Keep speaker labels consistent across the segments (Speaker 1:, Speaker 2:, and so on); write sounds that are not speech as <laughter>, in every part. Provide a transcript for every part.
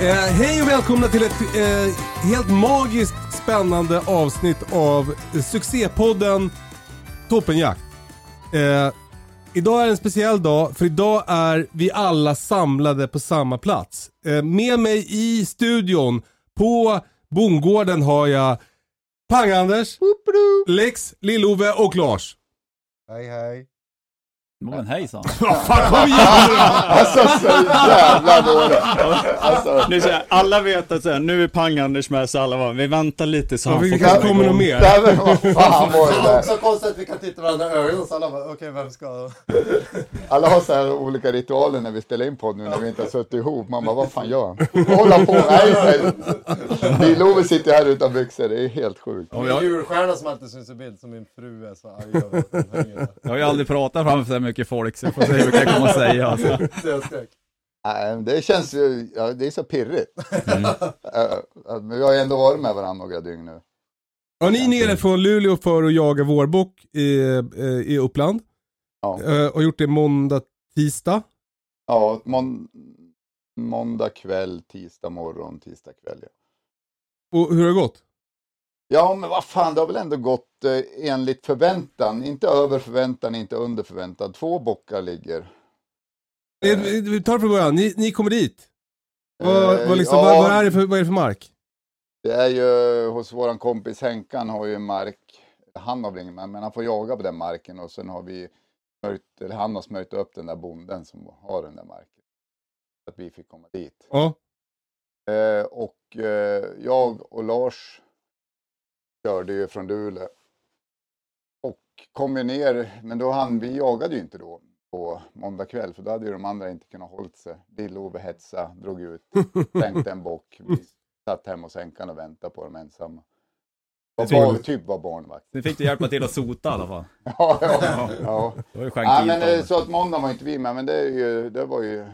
Speaker 1: Eh, hej och välkomna till ett eh, helt magiskt spännande avsnitt av succépodden Toppenjakt. Eh, idag är en speciell dag, för idag är vi alla samlade på samma plats. Eh, med mig i studion på bondgården har jag Pang-Anders, Lex, Lill-Ove och Lars.
Speaker 2: Hej hej.
Speaker 3: Men hejsan. <laughs>
Speaker 2: Alltså så jävla dåligt. Alltså,
Speaker 3: Nu så alla vet att så här, nu är Pang-Anders med så alla bara, vi väntar lite så han
Speaker 1: vi
Speaker 3: får komma
Speaker 1: kommer något mer.
Speaker 2: nej men vad <laughs> fan var det där?
Speaker 4: Också konstigt att vi kan titta varandra i ögonen så alla bara, okej vem ska...
Speaker 2: Alla har så här olika ritualer när vi spelar in podd nu när vi inte har suttit ihop. Man bara, vad fan gör han? Hålla på, nej. Lill-Ove sitter här utan byxor, det är helt sjukt.
Speaker 4: Det är julstjärna som alltid syns i bild som min fru är så arg över.
Speaker 3: Jag har ju aldrig pratat framför så här mycket folk så jag får se hur jag kommer att säga. Alltså. <laughs>
Speaker 2: Det känns ju, ja, det är så pirrigt. <laughs> Men vi har ju ändå varit med varandra några dygn nu.
Speaker 1: Ja, ni är nere från Luleå för att jaga vårbock i, eh, i Uppland.
Speaker 2: Ja.
Speaker 1: Eh, och gjort det måndag, tisdag.
Speaker 2: Ja, mån, måndag kväll, tisdag morgon, tisdag kväll. Ja.
Speaker 1: Och hur har det gått?
Speaker 2: Ja, men vad fan, det har väl ändå gått eh, enligt förväntan. Inte över förväntan, inte under förväntan. Två bockar ligger.
Speaker 1: Eh, Vi tar det från början, ni, ni kommer dit. Vad,
Speaker 2: Eh,
Speaker 1: vad, liksom,
Speaker 2: ja.
Speaker 1: vad, vad, är det för, vad är det för mark?
Speaker 2: Det är ju hos våran kompis Henkan har ju en mark. Han har väl ingen men han får jaga på den marken och sen har vi smörjt, eller han har smörjt upp den där bonden som har den där marken. Så att vi fick komma dit.
Speaker 1: Ja.
Speaker 2: Eh, och eh, jag och Lars körde ju från Luleå. Och kom ju ner, men då han, vi jagade ju inte då på måndag kväll för då hade ju de andra inte kunnat hålla sig. Lill-Ove hetsa, drog ut, <laughs> tänkte en bock. Vi satt hemma hos Henkan och väntade på dem ensamma. Och var, typ var barnvakt.
Speaker 3: Ni fick du hjälpa till att sota i alla fall. <laughs>
Speaker 2: Ja, ja, <laughs> ja.
Speaker 3: Det var ju
Speaker 2: ja men, eh, så att måndag var inte vi med, men det, är ju, det var ju,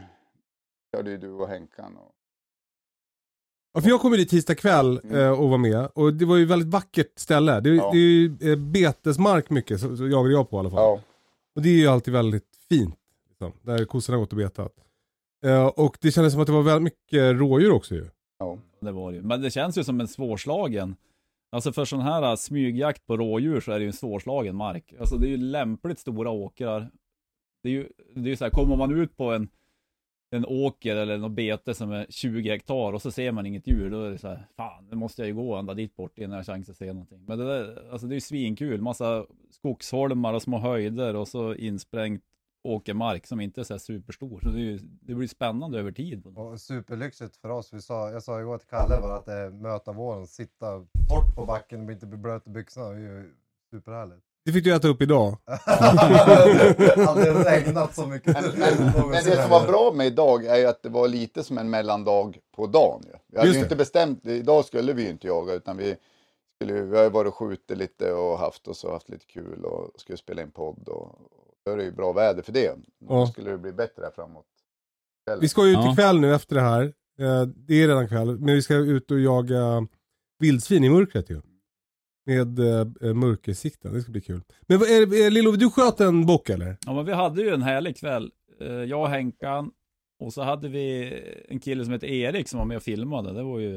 Speaker 2: körde ju du och Henkan. Och,
Speaker 1: Ja, för jag kom ju dit tisdag kväll
Speaker 2: Mm.
Speaker 1: eh, och var med. Och det var ju ett väldigt vackert ställe. Det,
Speaker 2: Ja.
Speaker 1: det är ju eh, betesmark mycket, så, så jagade jag på i alla fall.
Speaker 2: ja.
Speaker 1: Och det är ju alltid väldigt fint. Liksom, där kossorna har gått och betat. Eh, och det kändes som att det var väldigt mycket rådjur också ju.
Speaker 2: ja.
Speaker 3: det var det ju. Men det känns ju som en svårslagen. Alltså för sån här äh, smygjakt på rådjur så är det ju en svårslagen mark. Alltså det är ju lämpligt stora åkrar. Det är ju, det är ju så här, kommer man ut på en, en åker eller något bete som är 20 hektar och så ser man inget djur, då är det så här, fan, det måste jag ju gå ända dit bort innan jag har chans att se någonting. Men det där, alltså det är ju svinkul, massa skogsholmar och små höjder och så insprängt åkermark som inte är så här superstor. Så det, ju, det blir spännande över tid.
Speaker 4: Och superlyxigt för oss. Vi sa, jag sa igår till Kalle bara att det är möta våren, sitta torrt på backen och inte bli blöt i byxorna. Det är ju superhärligt.
Speaker 1: Det fick du äta upp idag. <laughs>
Speaker 4: Aldrig regnat så mycket.
Speaker 2: Men, men, men det som var bra med idag är ju att det var lite som en mellandag på dagen. Ju. Vi hade
Speaker 1: Just
Speaker 2: ju
Speaker 1: det.
Speaker 2: inte bestämt, idag skulle vi ju inte jaga utan vi skulle, vi har ju varit och skjutit lite och haft och så haft lite kul och skulle spela in podd och, då är det ju bra väder för det.
Speaker 1: Ja.
Speaker 2: Då skulle det bli bättre här framåt. kvällen.
Speaker 1: Vi ska ju ut
Speaker 3: Ja.
Speaker 1: ikväll nu efter det här. Eh, det är redan kväll. Men vi ska ut och jaga vildsvin i mörkret ju. Med eh, mörkersikten. Det ska bli kul. Men vad är, är, Lillo, du sköt en bock eller?
Speaker 3: Ja men vi hade ju en härlig kväll. Eh, Jag och Henkan och så hade vi en kille som heter Erik som var med och filmade. Det var ju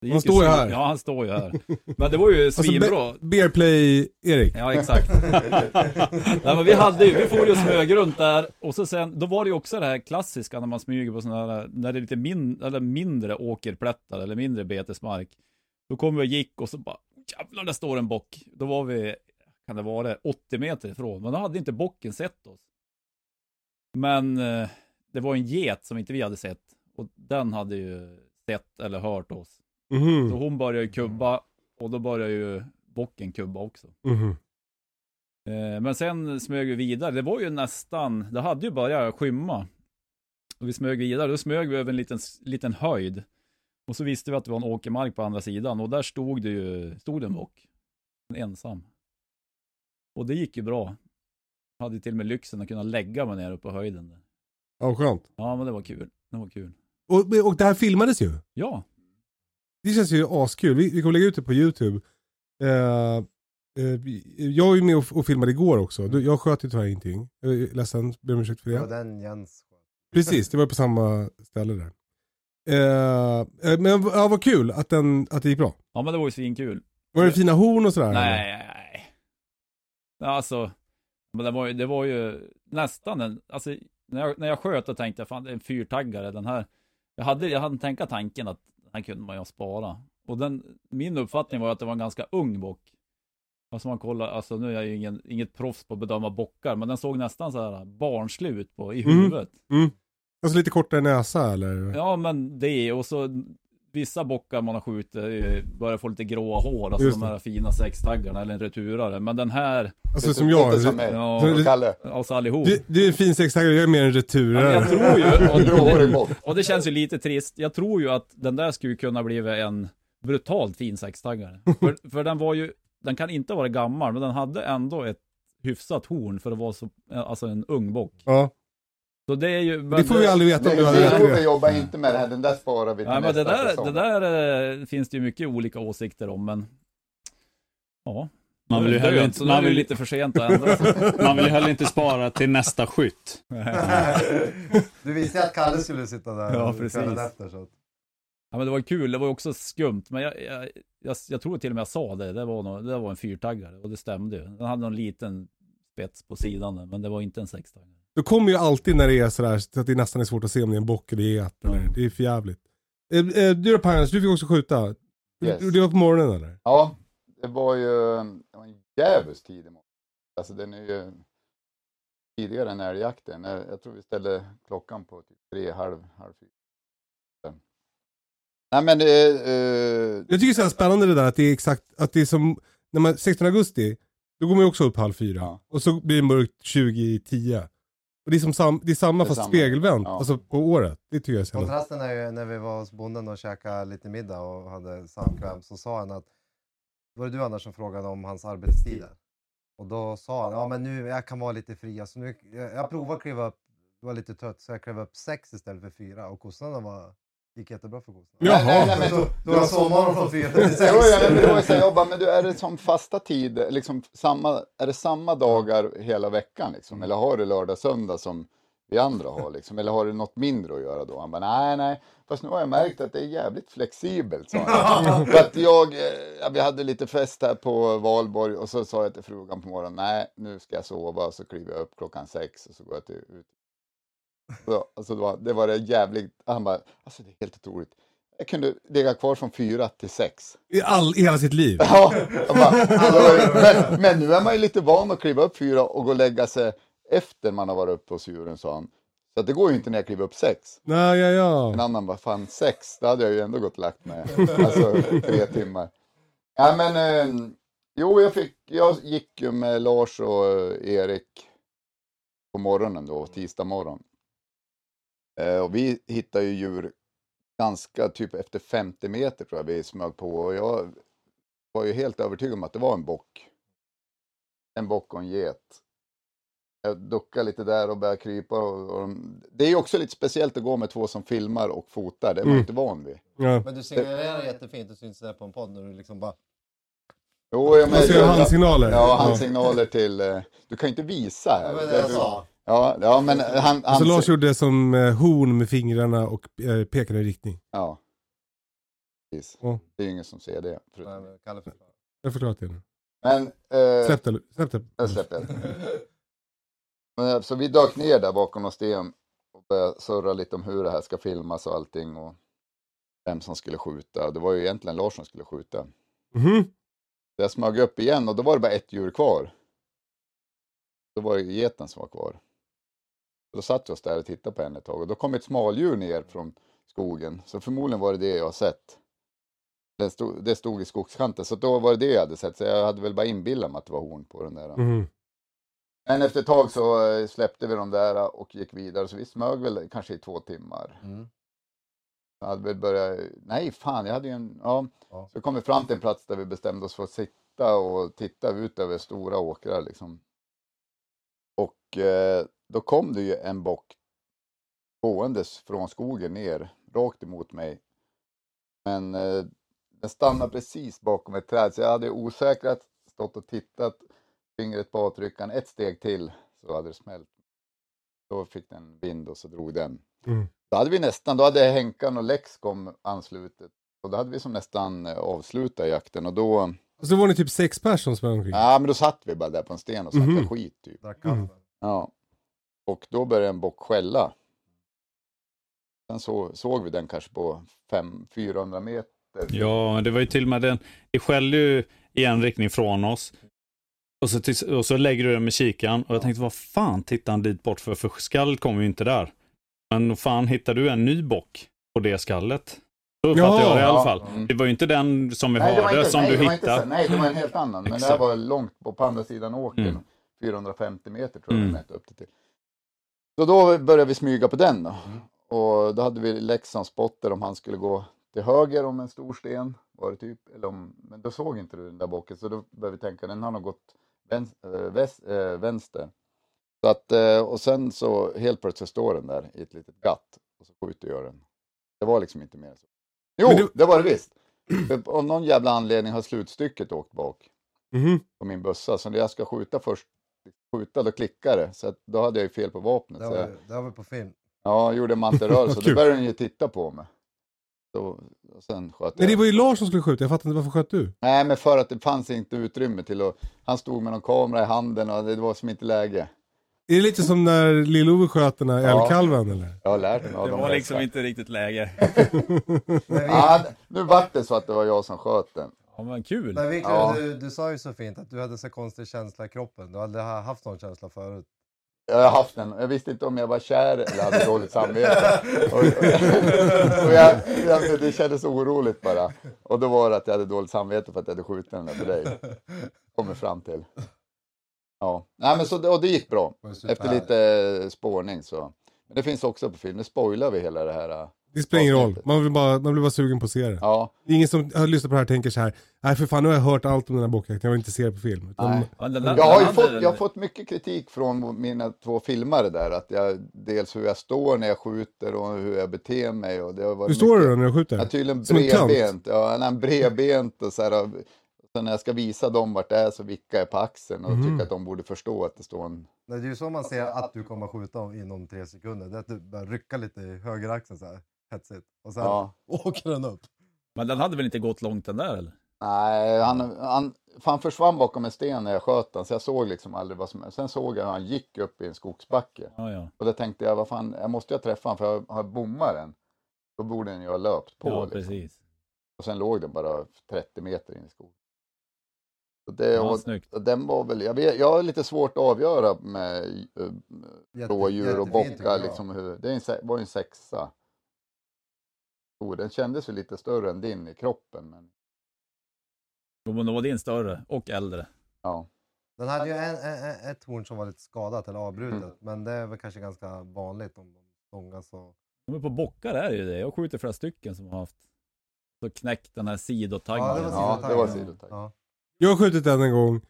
Speaker 3: Det gick
Speaker 1: Han står ju här.
Speaker 3: Ja, han står ju här. <laughs> Men det var ju
Speaker 1: Alltså,
Speaker 3: svinbra.
Speaker 1: Be- Bearplay Erik.
Speaker 3: Ja, exakt. <laughs> Nej, men vi hade ju, vi får ju och smög runt där och så sen, då var det ju också det här klassiska när man smyger på sådana här, när det är lite min, eller mindre åkerplättar eller mindre betesmark. Då kom vi och gick och så bara, jävlar där står en bock. Då var vi, kan det vara 80 meter ifrån, men då hade inte bocken sett oss. Men eh, det var en get som inte vi hade sett och den hade ju sett eller hört oss.
Speaker 1: Mhm.
Speaker 3: Så hon började ju kubba och då började ju bocken kubba också. Eh, Men sen smög vi vidare. Det var ju nästan, det hade ju börjat skymma. Och vi smög vidare. Då smög vi över en liten, liten höjd. Och så visste vi att det var en åkermark på andra sidan. Och där stod det ju, stod det en bock. En ensam. Och det gick ju bra. Jag hade till och med lyxen att kunna lägga mig ner uppe på höjden. Där.
Speaker 1: Ja, skönt.
Speaker 3: Ja, men det var kul. Det var kul.
Speaker 1: Och, och det här filmades ju.
Speaker 3: Ja,
Speaker 1: Det känns ju askul. Vi, vi kommer lägga ut det på YouTube. Eh, eh, jag var ju med och, och filmade igår också. Du, Jag sköt ju tyvärr ingenting. Jag är ledsen, ber om ursäkt för
Speaker 4: Det
Speaker 1: det.
Speaker 4: den Jens.
Speaker 1: Precis, det var på samma ställe där. Eh, eh, men ja, vad kul att, den, att det gick bra.
Speaker 3: ja men det var ju svinkul.
Speaker 1: Var det fina horn och sådär?
Speaker 3: Nej, nej, nej. Alltså, men det var ju, det var ju nästan en, alltså när jag, när jag sköt då tänkte jag fan det är en fyrtaggare den här. Jag hade, jag hade tänka tanken att den här kunde man ju spara. Och den, min uppfattning var att det var en ganska ung bock. Alltså man kollar, alltså nu är jag ju ingen, inget proffs på att bedöma bockar, men den såg nästan så här barnslig ut på, i
Speaker 1: Mm.
Speaker 3: huvudet.
Speaker 1: Mm. Alltså lite kortare näsa eller?
Speaker 3: Ja, men det och så vissa bockar man har skjutit eh, börjar få lite gråa hår, alltså
Speaker 1: Just
Speaker 3: de här fina sextaggarna eller en returare. Men den här,
Speaker 1: Alltså som jag.
Speaker 2: Lite som
Speaker 3: ja,
Speaker 2: Kalle.
Speaker 3: alltså allihop.
Speaker 1: Du, du är en fin sextaggare, jag är mer en
Speaker 3: Ja,
Speaker 1: returare.
Speaker 3: jag tror ju, <laughs> och, det, och det känns ju lite trist, jag tror ju att den där skulle kunna bli en brutalt fin sextaggare. <laughs> för, för den var ju, den kan inte vara gammal, men den hade ändå ett hyfsat horn för att vara så, alltså en ung bock.
Speaker 1: Ja.
Speaker 3: Så det är ju... men
Speaker 1: Det får vi aldrig veta om du hade rätt
Speaker 2: vi jobbar inte med det här, den där sparar vi till
Speaker 3: men
Speaker 2: nästa
Speaker 3: det där,
Speaker 2: säsong.
Speaker 3: det där eh, finns det ju mycket olika åsikter om, men ja.
Speaker 5: Man vill ju heller inte- man vill-
Speaker 3: lite för sent att ändra sig. <laughs>
Speaker 5: Man vill ju heller inte spara till nästa skytt. <laughs>
Speaker 4: Du visste att Kalle skulle sitta där
Speaker 3: Ja, precis.
Speaker 4: efter. Så. att-
Speaker 3: Ja men det var kul, det var också skumt, men jag, jag, jag, jag tror till och med jag sa det, det var, nog, det var en fyrtaggare och det stämde ju. Den hade någon liten spets på sidan men det var inte en sextaggare.
Speaker 1: Du kommer ju alltid när det är sådär så att det nästan är svårt att se om det är en bock eller get. Eller, det är för jävligt. Eh, eh, du då Pagnus, du fick också skjuta.
Speaker 2: Yes.
Speaker 1: Du, det var på morgonen eller?
Speaker 2: Ja, det var ju det var en djävulskt tidig morgon. Alltså den är ju tidigare än älgjakten. Jag jag tror vi ställde klockan på typ tre, halv, halv fyra. Nej men eh, eh,
Speaker 1: Jag tycker det är så spännande det där att det är exakt, att det är som, när man, 16 augusti, då går man ju också upp halv fyra.
Speaker 2: Ja.
Speaker 1: Och så blir det mörkt 2010. Och det är, som sam, det är samma
Speaker 2: Det är
Speaker 1: fast
Speaker 2: samma.
Speaker 1: spegelvänt,
Speaker 2: Ja.
Speaker 1: alltså på året. Det tycker jag är så.
Speaker 4: Kontrasten är ju när vi var hos bonden och käkade lite middag och hade samkväm så sa han att var det du Anders som frågade om hans arbetstider? Och då sa han, ja men nu jag kan vara lite fri. Alltså nu, jag, jag provade att kliva upp, det var lite trött så jag klev upp sex istället för fyra och kossorna var, gick jättebra för kossorna.
Speaker 1: Jaha.
Speaker 2: Nej, nej, men
Speaker 4: Då, då var sovmorgon från fyra till sex.
Speaker 2: Jo, ja, men det var ju så här, jag bara, men du, är det som fasta tid, liksom samma, är det samma dagar hela veckan liksom? Eller har du lördag, söndag som vi andra har liksom? Eller har du något mindre att göra då? Han bara, nej, nej, fast nu har jag märkt att det är jävligt flexibelt, sa han. <laughs> För att jag, eh, ja, vi hade lite fest här på Valborg och så sa jag till frugan på morgonen, nej, nu ska jag sova, så kliver jag upp klockan sex och så går jag till, ut. Så, alltså det, var, det var det jävligt, han bara, alltså det är helt otroligt. Jag kunde ligga kvar från fyra till sex.
Speaker 1: I, all, I hela sitt liv. <laughs>
Speaker 2: Ja, bara, men, men nu är man ju lite van att kliva upp fyra och gå och lägga sig efter man har varit uppe hos djuren, sa han. Så att det går ju inte när jag kliver upp sex.
Speaker 1: Nej, ja,
Speaker 2: En
Speaker 1: ja.
Speaker 2: annan bara, fan sex, då hade jag ju ändå gått och lagt mig. Alltså tre timmar. Ja men, eh, jo jag fick, jag gick ju med Lars och eh, Erik på morgonen då, tisdag morgon. Eh, och vi hittade ju djur ganska, typ efter 50 meter tror jag vi smög på och jag var ju helt övertygad om att det var en bock. En bock och en get. Jag duckade lite där och började krypa. Och, och de, det är ju också lite speciellt att gå med två som filmar och fotar, det är man
Speaker 1: Mm.
Speaker 2: inte van vid.
Speaker 1: ja.
Speaker 4: Men du signalerar jättefint, det syns där på en podd när du liksom bara...
Speaker 2: Jo, jag
Speaker 1: Man ser handsignaler.
Speaker 2: Ja, handsignaler till... eh, Du kan ju inte visa här.
Speaker 4: Det var det jag sa.
Speaker 2: Ja, ja men han... han
Speaker 1: Alltså Lars gjorde som eh, horn med fingrarna och eh, pekade i riktning.
Speaker 2: Ja. Precis.
Speaker 1: Ja.
Speaker 2: Det är ju ingen som ser det.
Speaker 4: Nej,
Speaker 2: förutom-
Speaker 4: men Kalle förklarar.
Speaker 1: Jag har förklarat det nu.
Speaker 2: Men, eh,
Speaker 1: Släpp det. Släpp det.
Speaker 2: jag släpper. Men, eh, Så vi dök ner där bakom någon sten och började surra lite om hur det här ska filmas och allting och vem som skulle skjuta. Det var ju egentligen Lars som skulle skjuta.
Speaker 1: Mhm.
Speaker 2: Så jag smög upp igen och då var det bara ett djur kvar. Då var det geten som var kvar. Då satt vi oss där och tittade på henne ett tag och då kom ett smaldjur ner från skogen. Så förmodligen var det det jag har sett. Det stod, det stod i skogskanten, så då var det det jag hade sett. Så jag hade väl bara inbillat mig att det var horn på den där.
Speaker 1: Mhm.
Speaker 2: Men efter ett tag så eh, släppte vi dem där och gick vidare. Så vi smög väl kanske i två timmar.
Speaker 4: Mm.
Speaker 2: Jag hade väl börjat, nej fan, jag hade ju en, ja.
Speaker 4: Ja.
Speaker 2: Så kom vi fram till en plats där vi bestämde oss för att sitta och titta ut över stora åkrar liksom. Och eh, då kom det ju en bock gåendes från skogen ner, rakt emot mig. Men eh, den stannade precis bakom ett träd, så jag hade osäkrat stått och tittat, fingret på avtryckaren, ett steg till så hade det smält. Då fick den vind och så drog den.
Speaker 1: Mm.
Speaker 2: Då hade vi nästan, då hade Henkan och Lexcom anslutit. Och då hade vi som nästan eh, avslutat jakten och då,
Speaker 1: Och så var ni typ sex personer som sprang omkring.
Speaker 2: ja men då satt vi bara där på en sten och snackade
Speaker 1: Mhm.
Speaker 2: skit typ.
Speaker 1: Mm.
Speaker 2: Ja. Och då började en bock skälla. Sen så, såg vi den kanske på fem- 400 meter.
Speaker 5: Ja, det var ju till och med den. Det skällde ju i en riktning från oss. Och så, och så lägger du den med kikan och jag tänkte vad fan tittar han dit bort för? För skallet kommer ju inte där. Men vad fan hittar du en ny bock på det skallet? Så uppfattar
Speaker 1: Ja.
Speaker 5: jag det i alla fall.
Speaker 2: Mm.
Speaker 5: Det var ju inte den som vi
Speaker 2: Nej,
Speaker 5: hörde
Speaker 2: inte,
Speaker 5: som
Speaker 2: nej,
Speaker 5: du hittade.
Speaker 2: nej, det var en helt annan. Men det här var långt på, på andra sidan åkern.
Speaker 5: Mm.
Speaker 2: 450 meter tror jag
Speaker 5: Mm.
Speaker 2: de mätte upp det till. Så då började vi smyga på den då.
Speaker 4: Mm.
Speaker 2: Och då hade vi Leksand spotter om han skulle gå till höger om en stor sten. Var det typ. Eller om, men då såg inte du den där bocken. Så då började vi tänka, den har nog gått vänster. Äh, väst, äh, vänster. Så att, eh, och sen så helt plötsligt står den där i ett litet gatt. Och så skjuter jag den. Det var liksom inte mer så. Jo,
Speaker 1: du-
Speaker 2: det var det visst. Av någon jävla anledning har slutstycket åkt bak
Speaker 1: Mhm.
Speaker 2: på min bössa. Så jag ska skjuta först, skjuta då klickar det. Så att då hade jag ju fel på vapnet.
Speaker 4: Det
Speaker 2: Så
Speaker 4: har,
Speaker 2: jag,
Speaker 4: det vi på film.
Speaker 2: ja, jag gjorde mantelrörelse. <laughs> Då började den ju titta på mig. Så, och sen sköt
Speaker 1: Men
Speaker 2: jag.
Speaker 1: det var ju Lars som skulle skjuta, jag fattar inte varför sköt du?
Speaker 2: Nej, men för att det fanns inte utrymme till att... Han stod med någon kamera i handen och det var som inte läge.
Speaker 1: Är det lite som när Lill-Ove sköt den här
Speaker 2: Ja.
Speaker 1: älgkalven eller?
Speaker 2: Jag har lärt mig av
Speaker 3: Det
Speaker 2: de
Speaker 3: var liksom inte riktigt läge. <laughs> <laughs>
Speaker 2: Ja, nu vart det så att det var jag som sköt den.
Speaker 3: Ja men kul.
Speaker 4: men Wiklund,
Speaker 2: Ja.
Speaker 4: du, du sa ju så fint att du hade så konstig känsla i kroppen. Du hade haft någon känsla förut.
Speaker 2: Jag har haft den. Jag visste inte om jag var kär eller hade dåligt samvete. Och, och, och jag, jag, det kändes oroligt bara. Och då var det att jag hade dåligt samvete för att jag hade skjutit den där för dig. Kommer fram till. Ja, Nej, men så, det- och det gick bra. Efter lite spårning så. Men det finns också på film. Nu spoilar vi hela det här.
Speaker 1: Det spelar ingen roll, man, vill bara, man blir bara sugen på att se det.
Speaker 2: Ja,
Speaker 1: Det är ingen som har lyssnat på det här och tänker så här, nej för fan nu har jag hört allt om den här bockjakten, jag vill inte se det på film. Utan,
Speaker 2: Jag har ju fått, jag har fått mycket kritik från mina två filmare där. Att jag, dels hur jag står när jag skjuter och hur jag beter mig. Och det har varit
Speaker 1: Hur står
Speaker 2: mycket-
Speaker 1: du då när du skjuter?
Speaker 2: Ja, tydligen
Speaker 1: en
Speaker 2: bredbent. Ja, nej, bredbent och så här. och Sen när jag ska visa dem vart det är så vickar jag på axeln och
Speaker 1: Mhm.
Speaker 2: tycker att de borde förstå att det står en...
Speaker 4: Nej, Det är ju så man ser att du kommer skjuta om- inom tre sekunder. Det är att du börjar rycka lite i högeraxeln så här hetsigt. Och sen
Speaker 2: Ja.
Speaker 4: åker den upp.
Speaker 3: Men den hade väl inte gått långt den där eller?
Speaker 2: Nej, han, han, han försvann bakom en sten när jag sköt den, så jag såg liksom aldrig vad som Sen såg jag hur han gick upp i en skogsbacke.
Speaker 3: Ja, ja.
Speaker 2: Och då tänkte jag, vad fan, jag måste ju träffa honom för jag har bommat den. Då borde den ju ha löpt på.
Speaker 3: ja,
Speaker 2: liksom.
Speaker 3: precis.
Speaker 2: Och sen låg den bara 30 meter in i skogen. Så det,
Speaker 3: Ja,
Speaker 2: och, och den var väl, jag, vet, jag har lite svårt att avgöra med uh,
Speaker 4: Jätte-
Speaker 2: rådjur och bockar.
Speaker 4: jag.
Speaker 2: Liksom, hur, det var ju en sexa. Oh, den kändes ju lite större än din i kroppen. Men,
Speaker 3: Jo, men då var din större och äldre.
Speaker 2: ja.
Speaker 4: Den hade ju en, en, en, ett horn som var lite skadat eller avbrutet.
Speaker 2: Mm.
Speaker 4: Men det är väl kanske ganska vanligt om de stångas och...
Speaker 3: Men på bockar är det ju det. Jag skjuter flera stycken som har haft så knäckt den här sidotaggen.
Speaker 4: Ja, det var
Speaker 2: Ja,
Speaker 4: sidotaggen.
Speaker 2: det var sidotagg.
Speaker 4: Ja.
Speaker 1: Jag har skjutit den en gång,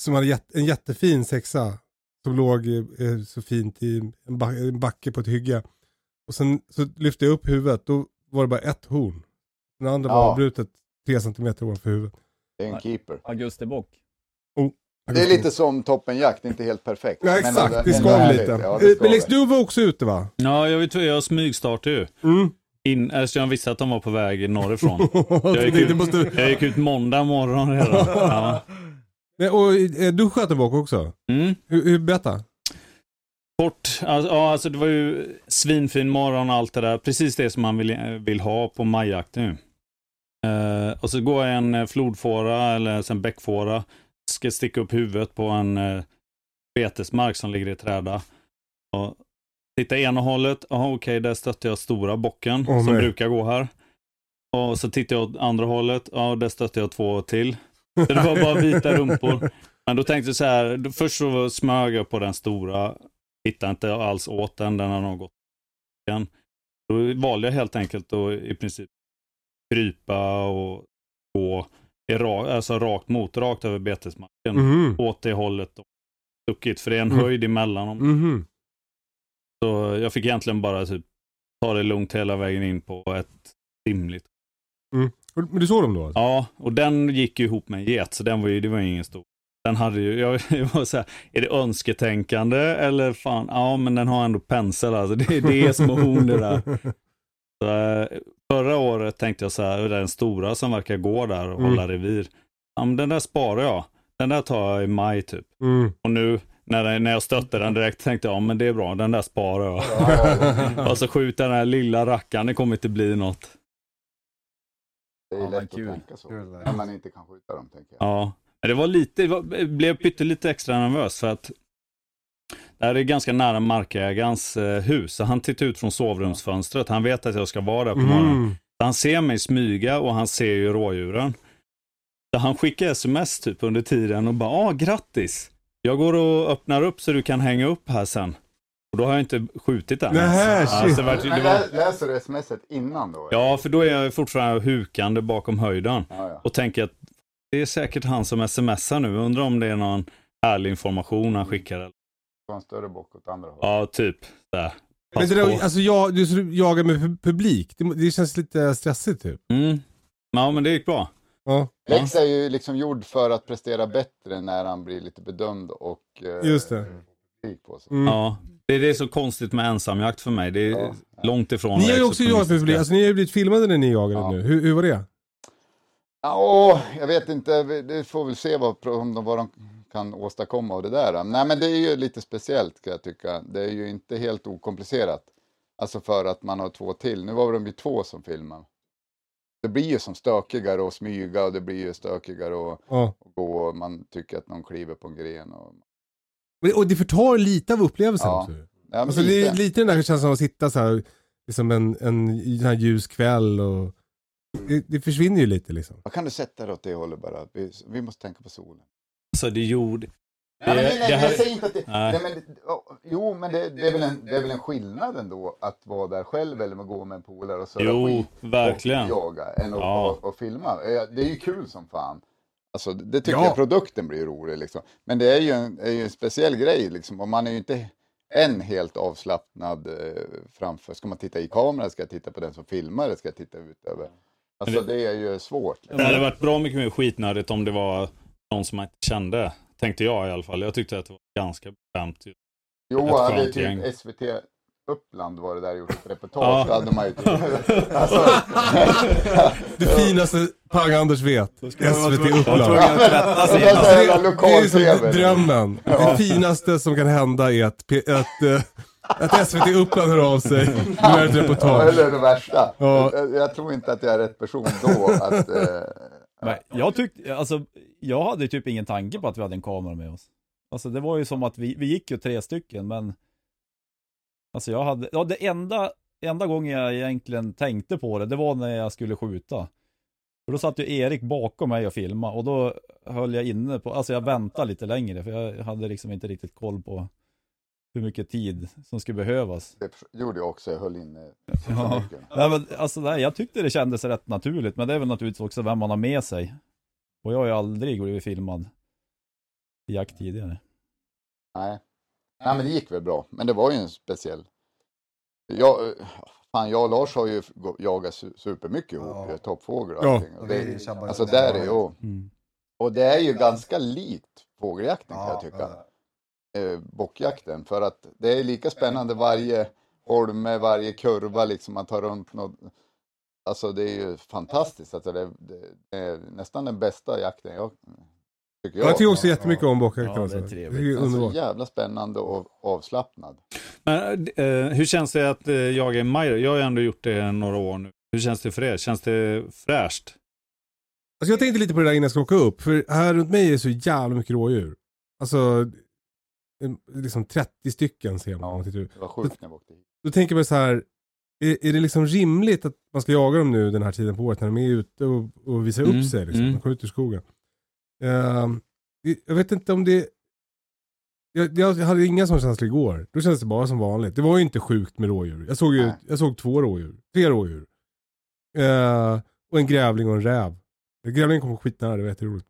Speaker 1: som hade jätte, en jättefin sexa, som låg eh, så fint i en backe på ett hygge. Och sen så lyfte jag upp huvudet, då var det bara ett horn. Den andra var
Speaker 2: Ja.
Speaker 1: avbrutet tre centimeter ovanför huvudet.
Speaker 2: Det är en keeper.
Speaker 3: Augustibock.
Speaker 2: Det är lite som toppenjakt, inte helt perfekt.
Speaker 1: Ja
Speaker 2: Men
Speaker 1: exakt,
Speaker 2: ändå-
Speaker 1: det skaver lite.
Speaker 2: Ja,
Speaker 1: Men
Speaker 2: skaver.
Speaker 1: du var också ute va?
Speaker 5: Ja, jag, vet, jag smygstartade ju.
Speaker 1: Mm.
Speaker 5: In, alltså jag visste att de var på väg norrifrån. <laughs> Jag gick,
Speaker 1: det,
Speaker 5: ut,
Speaker 1: måste...
Speaker 5: jag gick ut måndag morgon redan. <laughs> Ja.
Speaker 1: Och eh, du sköt en bock också?
Speaker 5: Mm.
Speaker 1: Hur, hur, berätta.
Speaker 5: Kort, alltså, ja, alltså det var ju svinfin morgon och allt det där. Precis det som man vill, vill ha på majjakten nu. Eh, och så går en eh, flodfåra eller en bäckfåra. Ska sticka upp huvudet på en eh, betesmark som ligger i träda. Och titta ena hållet, jaha okej, där stötte jag stora bocken
Speaker 1: Åh,
Speaker 5: som
Speaker 1: nej.
Speaker 5: brukar gå här. Och så tittar jag åt andra hållet, ja där stötte jag två till. Så det var <laughs> bara vita rumpor. Men då tänkte jag så här, först så smög jag på den stora, hittade inte alls åt den, den har nog gått igen. Då valde jag helt enkelt att i princip krypa och gå i ra, alltså rakt mot, rakt över betesmarken.
Speaker 1: Mhm.
Speaker 5: Åt det hållet och stuckit, för det är en
Speaker 1: Mm.
Speaker 5: höjd emellan dem.
Speaker 1: Mhm.
Speaker 5: Så jag fick egentligen bara typ ta det lugnt hela vägen in på ett rimligt.
Speaker 1: Men du såg dem då? Alltså?
Speaker 5: Ja, och den gick ju ihop med en get, så den var ju, det var ju ingen stor. Den hade ju, jag, var så här, är det önsketänkande eller fan, ja men den har ändå pensel alltså. Det, det är små horn det där. Så, eh, förra året tänkte jag så här, den stora som verkar gå där och
Speaker 1: Mm.
Speaker 5: hålla revir. Ja men den där sparar jag. Den där tar jag i maj typ.
Speaker 1: Mm.
Speaker 5: Och nu när, när jag stötte den direkt tänkte jag, ja men det är bra, den där sparar jag. <laughs> och så skjuter den här lilla rackaren, det kommer inte bli något.
Speaker 2: Det är
Speaker 3: Ja,
Speaker 2: lätt
Speaker 3: kul.
Speaker 2: att tänka så.
Speaker 4: Kul,
Speaker 2: När man inte kan skjuta dem, tänker jag.
Speaker 5: Ja, det var lite, jag blev pyttelite extra nervös för att det här är ganska nära markägarens eh, hus. Så han tittar ut från sovrumsfönstret. Han vet att jag ska vara där på morgonen.
Speaker 1: Mm.
Speaker 5: Så han ser mig smyga och han ser ju rådjuren. Så han skickar sms typ under tiden och bara, ah grattis. Jag går och öppnar upp så du kan hänga upp här sen. Och då har jag inte skjutit än.
Speaker 1: Nähä,
Speaker 5: Ja,
Speaker 1: shit.
Speaker 5: så det var,
Speaker 2: läser du smset innan då?
Speaker 5: ja, för då är jag fortfarande hukande bakom höjden.
Speaker 2: ja, ja.
Speaker 5: Och tänker att det är säkert han som smsar nu. Undrar om det är någon härlig information han skickar.
Speaker 2: En större bock åt andra hållet.
Speaker 5: Ja, typ. Där.
Speaker 1: Men det där, alltså jag, du jagar med pu- publik, det, det känns lite stressigt typ.
Speaker 5: Mm. Ja, men det gick bra.
Speaker 1: Ja,
Speaker 2: Lex är ju liksom gjord för att prestera bättre när han blir lite bedömd och eh,
Speaker 1: just det.
Speaker 2: publik på sig.
Speaker 1: Mm.
Speaker 5: Ja. Det är det så konstigt med ensamjakt för mig. Det är
Speaker 2: Ja.
Speaker 5: långt ifrån
Speaker 1: Ni har ju också jagat med publik, alltså ni har ju blivit filmade när ni jagade
Speaker 2: Ja.
Speaker 1: nu. Hur, hur var det?
Speaker 2: Ja, jag vet inte, det får väl se vad, om de, vad de kan åstadkomma av det där. Nej men det är ju lite speciellt ska jag tycka. Det är ju inte helt okomplicerat. Alltså för att man har två till. Nu var de ju två som filmade. Det blir ju som stökigare att smyga och det blir ju stökigare att,
Speaker 1: Ja.
Speaker 2: gå och man tycker att någon kliver på en gren. Och,
Speaker 1: Och det förtar lite av upplevelsen
Speaker 2: Ja.
Speaker 1: också.
Speaker 2: ja,
Speaker 1: Alltså det är
Speaker 2: lite.
Speaker 1: lite den där känslan av att sitta så här, liksom en, en sån här ljus kväll och det, det försvinner ju lite liksom.
Speaker 2: Vad kan du sätta dig åt det hållet bara? Vi, vi måste tänka på solen.
Speaker 5: Alltså, det gjorde...
Speaker 2: Nej,
Speaker 5: Det-
Speaker 2: nej, nej, jag säger inte att det,
Speaker 5: Nej.
Speaker 2: nej. men, oh, jo, men det, det, är väl en, det är väl en skillnad ändå att vara där själv eller att gå med en polare och surra
Speaker 5: Jo,
Speaker 2: skit
Speaker 5: verkligen.
Speaker 2: och jaga än att
Speaker 5: Ja.
Speaker 2: och, och filma. Det är ju kul som fan. Alltså, det tycker
Speaker 1: Ja.
Speaker 2: jag produkten blir rolig liksom. Men det är ju en, är ju en speciell grej liksom och man är ju inte än helt avslappnad eh, framför. Ska man titta i kameran, ska jag titta på den som filmar eller ska jag titta ut över? Alltså det är ju svårt. Liksom.
Speaker 5: Det hade varit bra mycket mer skitnödigt om det var någon som man inte kände. Tänkte jag i alla fall. Jag tyckte att det var ganska bekvämt.
Speaker 2: Jo,
Speaker 5: Ett
Speaker 2: hade
Speaker 5: skönt gäng.
Speaker 2: typ SVT Uppland var det där gjort ett reportage.
Speaker 5: Ja.
Speaker 2: Hade man ju typ, <laughs> alltså,
Speaker 1: Det finaste Pang-Anders vet. SVT Uppland.
Speaker 3: sig
Speaker 2: det är
Speaker 1: Det
Speaker 2: lokal-tv.
Speaker 1: som drömmen. Det finaste som kan hända är att, att, eh, att SVT Uppland hör av sig <laughs> med ett
Speaker 2: Ja,
Speaker 1: reportage.
Speaker 2: eller det värsta.
Speaker 1: Ja.
Speaker 2: Jag, jag tror inte att jag är rätt person då att... Eh, <laughs>
Speaker 3: Men jag tyckte, alltså, jag hade typ ingen tanke på att vi hade en kamera med oss. Alltså det var ju som att vi, vi gick ju tre stycken, men Alltså jag hade, ja det enda, enda gången jag egentligen tänkte på det, det var när jag skulle skjuta. För då satt ju Erik bakom mig och filmade och då höll jag inne på, alltså jag väntade lite längre för jag hade liksom inte riktigt koll på hur mycket tid som skulle behövas.
Speaker 2: det gjorde jag också, jag höll inne så
Speaker 3: Ja. Nej, men, alltså, nej, jag tyckte det kändes rätt naturligt, men det är väl naturligtvis också vem man har med sig. Och jag har ju aldrig blivit filmad i jakt tidigare.
Speaker 2: Nej. Nej, men det gick väl bra. Men det var ju en speciell... Jag, eh, fan, jag och Lars har ju jagat su- supermycket ihop,
Speaker 4: Ja.
Speaker 2: ja. toppfågel och
Speaker 1: Ja.
Speaker 2: allting. Och
Speaker 4: Och
Speaker 2: det,
Speaker 4: tjabbar
Speaker 2: alltså där är ju...
Speaker 3: Mm.
Speaker 2: Och det är ju ganska likt fågeljakten kan
Speaker 4: Ja,
Speaker 2: jag tycka. Eh, bockjakten. För att det är lika spännande varje, holme, varje kurva liksom, man tar runt något. Alltså det är ju fantastiskt. Alltså, det, det, det är nästan den bästa jakten jag tycker jag.
Speaker 1: Jag tycker också jättemycket om bockjakt.
Speaker 3: Ja,
Speaker 1: alltså.
Speaker 3: det är trevligt.
Speaker 1: Det är
Speaker 2: Den är så
Speaker 1: underbart.
Speaker 2: jävla spännande och avslappnad.
Speaker 5: Men, eh, hur känns det att eh, jaga i maj? Jag har ju ändå gjort det några år nu. Hur känns det för er? Känns det fräscht?
Speaker 1: Alltså jag tänkte lite på det där innan jag ska åka upp. För här runt mig är så jävla mycket rådjur. Alltså, liksom 30 stycken ser man. ut.
Speaker 2: Det var sjukt när jag åkte hit.
Speaker 1: Då tänker man så här. Är, är det liksom rimligt att man ska jaga dem nu den här tiden på året när de är ute och, och visar
Speaker 5: Mm,
Speaker 1: upp sig? Liksom.
Speaker 5: mm.
Speaker 1: De kommer ut ur skogen. Ehm, jag vet inte om det... Jag, jag hade inga sådana känslor igår. Då kändes det bara som vanligt. Det var ju inte sjukt med rådjur. Jag såg ju
Speaker 2: Nej.
Speaker 1: jag såg två rådjur. Tre rådjur. Eh, och en grävling och en räv. Grävlingen kom skitnära, det var jätteroligt.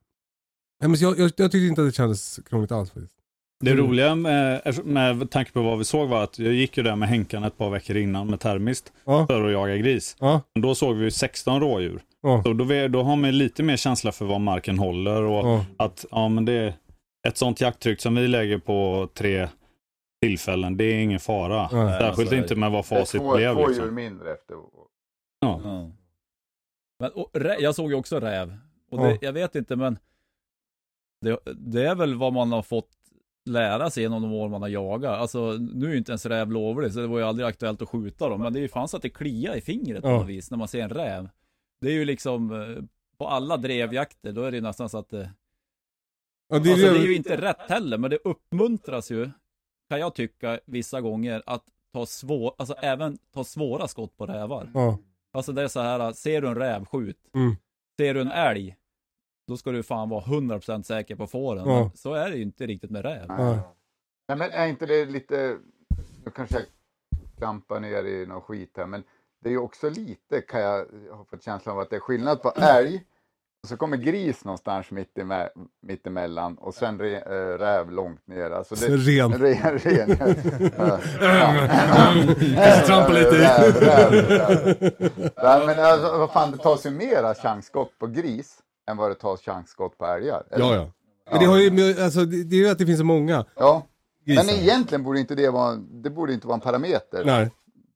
Speaker 1: Nej, men så jag, jag, jag tyckte inte att det kändes krångligt alls faktiskt.
Speaker 5: Det
Speaker 1: Mm.
Speaker 5: roliga med, med tanke på vad vi såg var att jag gick ju där med Henkan ett par veckor innan med termiskt
Speaker 1: Ja,
Speaker 5: för att jaga gris.
Speaker 1: ja,
Speaker 5: då såg vi ju 16 rådjur.
Speaker 1: ja.
Speaker 5: Så då, då har man lite mer känsla för vad marken håller och
Speaker 1: ja.
Speaker 5: att ja, men det är ett sånt jakttryck som vi lägger på tre tillfällen, det är ingen fara.
Speaker 1: Nej,
Speaker 5: Särskilt
Speaker 3: alltså,
Speaker 5: inte med vad facit
Speaker 2: två,
Speaker 5: blev.
Speaker 2: två djur
Speaker 5: Liksom.
Speaker 2: mindre efter.
Speaker 5: Ja.
Speaker 3: Ja. Men, och, rä- jag såg ju också räv. Och
Speaker 1: Ja.
Speaker 3: det, jag vet inte men det, det är väl vad man har fått lära sig genom de år man har jagat. Alltså nu är ju inte ens räv lovlig så det var ju aldrig aktuellt att skjuta dem. Men det är ju fan så att det kliar i fingret på
Speaker 1: Ja.
Speaker 3: något vis när man ser en räv. Det är ju liksom eh, på alla drevjakter då är det ju nästan så att det,
Speaker 1: ja det, är
Speaker 3: alltså, det är ju inte rätt heller men det uppmuntras ju kan jag tycka vissa gånger att ta svår, alltså även ta svåra skott på rävar.
Speaker 1: ja.
Speaker 3: Alltså det är så här, ser du en räv, skjut.
Speaker 1: Mm.
Speaker 3: Ser du en älg, då ska du fan vara 100% säker på att få den.
Speaker 1: Ja.
Speaker 3: Så är det ju inte riktigt med räv.
Speaker 1: Ja.
Speaker 2: Nej men är inte det lite, nu kanske jag klampar ner i någon skit här, men det är ju också lite, kan jag ha fått känslan av att det är skillnad på älg, och så kommer gris någonstans mitt, eme, mitt emellan och sen re, äh, räv långt ner. Alltså det,
Speaker 1: Så ren. <laughs>
Speaker 2: Ren, ren. <laughs> Ja.
Speaker 1: Kanske trampa lite i.
Speaker 2: Räv, räv, räv. Nej, men alltså, vad fan, det tas ju mera chansskott på gris än vad det tas chansskott på älgar. eller?
Speaker 1: Ja, ja. Men det, har ju, alltså, det, är ju att det finns så många
Speaker 2: ja.
Speaker 1: grisar.
Speaker 2: Men egentligen borde inte det vara, det borde inte vara en parameter
Speaker 1: Nej.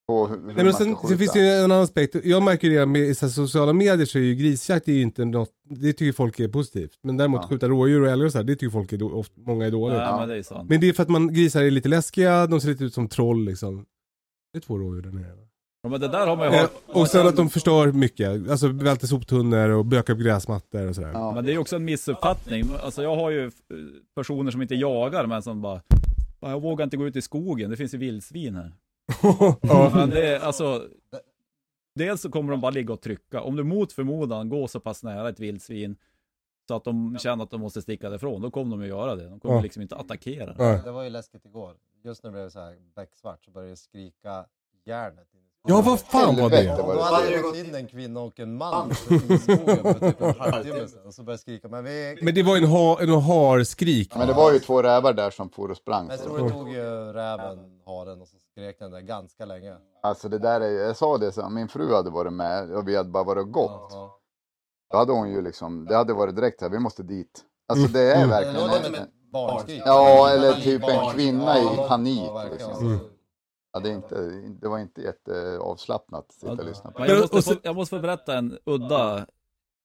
Speaker 2: på hur, hur
Speaker 1: Nej, men sen, sen finns det ju en annan aspekt. Jag märker det med i så här sociala medier så är ju grisjakt är ju inte något, det tycker folk är positivt. Men däremot
Speaker 2: Ja.
Speaker 1: skjuta rådjur och älgar och så här, det tycker folk är då, ofta, många är dåligt.
Speaker 3: Nej, men det är sant.
Speaker 1: Men det är för att man, grisar är lite läskiga, de ser lite ut som troll liksom. Det är två rådjur där nere.
Speaker 3: Ja, men det där har man ju
Speaker 1: Eh,
Speaker 3: hört.
Speaker 1: och sen att de förstör mycket, alltså välter soptunnor och bökar upp gräsmattor och sådär.
Speaker 2: Ja.
Speaker 3: Men det är ju också en missuppfattning. Alltså jag har ju eh, personer som inte jagar men som bara "Fan, jag vågar inte gå ut i skogen, det finns ju vildsvin här. <laughs>
Speaker 1: ja.
Speaker 3: Men det är alltså Dels så kommer de bara ligga och trycka. Om du mot förmodan går så pass nära ett vildsvin så att de känner att de måste sticka därifrån, då kommer de ju göra det. De kommer
Speaker 1: Ja.
Speaker 3: liksom inte attackera.
Speaker 1: Ja.
Speaker 4: Det var ju läskigt igår. Just när det blev så här becksvart så började det skrika järnet.
Speaker 1: Ja, vad fan var det?
Speaker 4: Då hade det gått in en kvinna och en man i skogen för typ en halvtimme sedan och så började skrika. Men vi...
Speaker 1: Men det var en, ha, en harskrik.
Speaker 2: Men det var ju två rävar där som for och sprang.
Speaker 4: Men jag tror det tog ju räven, haren och så skrek den där ganska länge.
Speaker 2: Alltså det där är ju, jag sa det, så min fru hade varit med och vi hade bara varit och gått.
Speaker 4: Ja.
Speaker 2: Då hade hon ju liksom, det hade varit direkt här, vi måste dit. Alltså det är
Speaker 1: Mm.
Speaker 2: Verkligen
Speaker 4: som
Speaker 2: en,
Speaker 4: barnskrik.
Speaker 2: Ja, eller typ en kvinna i
Speaker 4: Ja,
Speaker 2: panik.
Speaker 4: ja.
Speaker 2: Liksom. Ja, det, är inte, det var inte jätteavslappnat att sitta och lyssna på.
Speaker 3: Jag, måste få, jag måste få berätta en udda,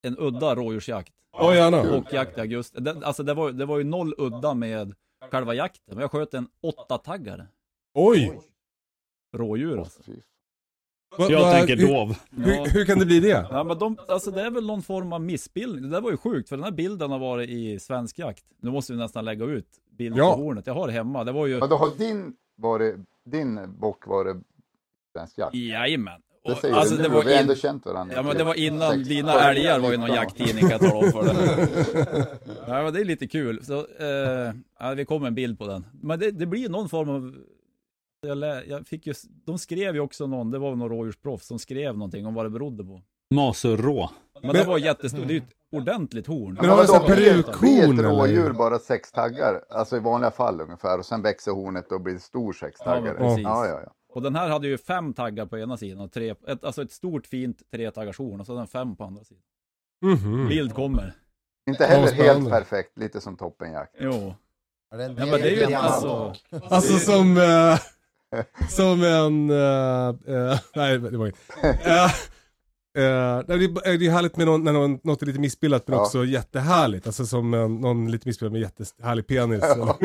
Speaker 3: en udda rådjursjakt.
Speaker 1: Ja, gärna.
Speaker 3: Och jakt i augusti. Det, alltså det var, det var ju noll udda med själva jakten. Men jag sköt en åtta taggare
Speaker 1: Oj!
Speaker 3: rådjur alltså.
Speaker 5: Jag
Speaker 1: va-
Speaker 5: tänker
Speaker 1: hur,
Speaker 5: dov.
Speaker 1: hur, hur kan det bli det?
Speaker 3: Ja men de, alltså det är väl någon form av missbildning. Det där var ju sjukt för den här bilden har varit i svensk jakt. Nu måste vi nästan lägga ut bilden
Speaker 1: Ja.
Speaker 3: på hornet. Jag har det hemma. Det var ju,
Speaker 2: Men då har din, varit, din bock varit svensk jakt?
Speaker 3: jajamän.
Speaker 2: Det säger
Speaker 3: alltså
Speaker 2: du
Speaker 3: det var
Speaker 2: vi har ändå känt varandra.
Speaker 3: ja men det var innan
Speaker 2: Sex-
Speaker 3: dina älgar var ju någon
Speaker 2: Ja.
Speaker 3: jakttidning kan jag tala om för dig. <laughs> Ja men det är lite kul. Så, eh, ja, vi kommer en bild på den. Men det, det blir någon form av jag, lä, jag fick ju, de skrev ju också någon, det var någon rådjursproffs som skrev någonting om vad det berodde på.
Speaker 5: Masurrå.
Speaker 3: Men, det var jättestort, det är ju ett ordentligt horn.
Speaker 1: Men har
Speaker 2: blir-
Speaker 1: perukhorn, eller?
Speaker 2: rådjur bara sex taggar? Alltså i vanliga fall ungefär. Och sen växer hornet och blir stor sextaggare.
Speaker 3: Ja, men precis.
Speaker 2: ja, ja, ja.
Speaker 3: Och den här hade ju fem taggar på ena sidan och tre, ett, alltså ett stort fint tretaggars horn och så den fem på andra sidan.
Speaker 1: Mhm.
Speaker 3: Bild kommer.
Speaker 2: Inte heller helt perfekt, lite som toppenjakt.
Speaker 3: Jo. Ja men det är ju alltså,
Speaker 1: Alltså som... eh, som en... eh, eh, <laughs> nej, det var inget. <laughs> Eh, eh, nej, det, är, det är härligt med någon, när någon, något är lite missbildat men
Speaker 2: Ja.
Speaker 1: också jättehärligt. Alltså som en, någon lite missbildad med jättehärlig penis.
Speaker 2: Ja.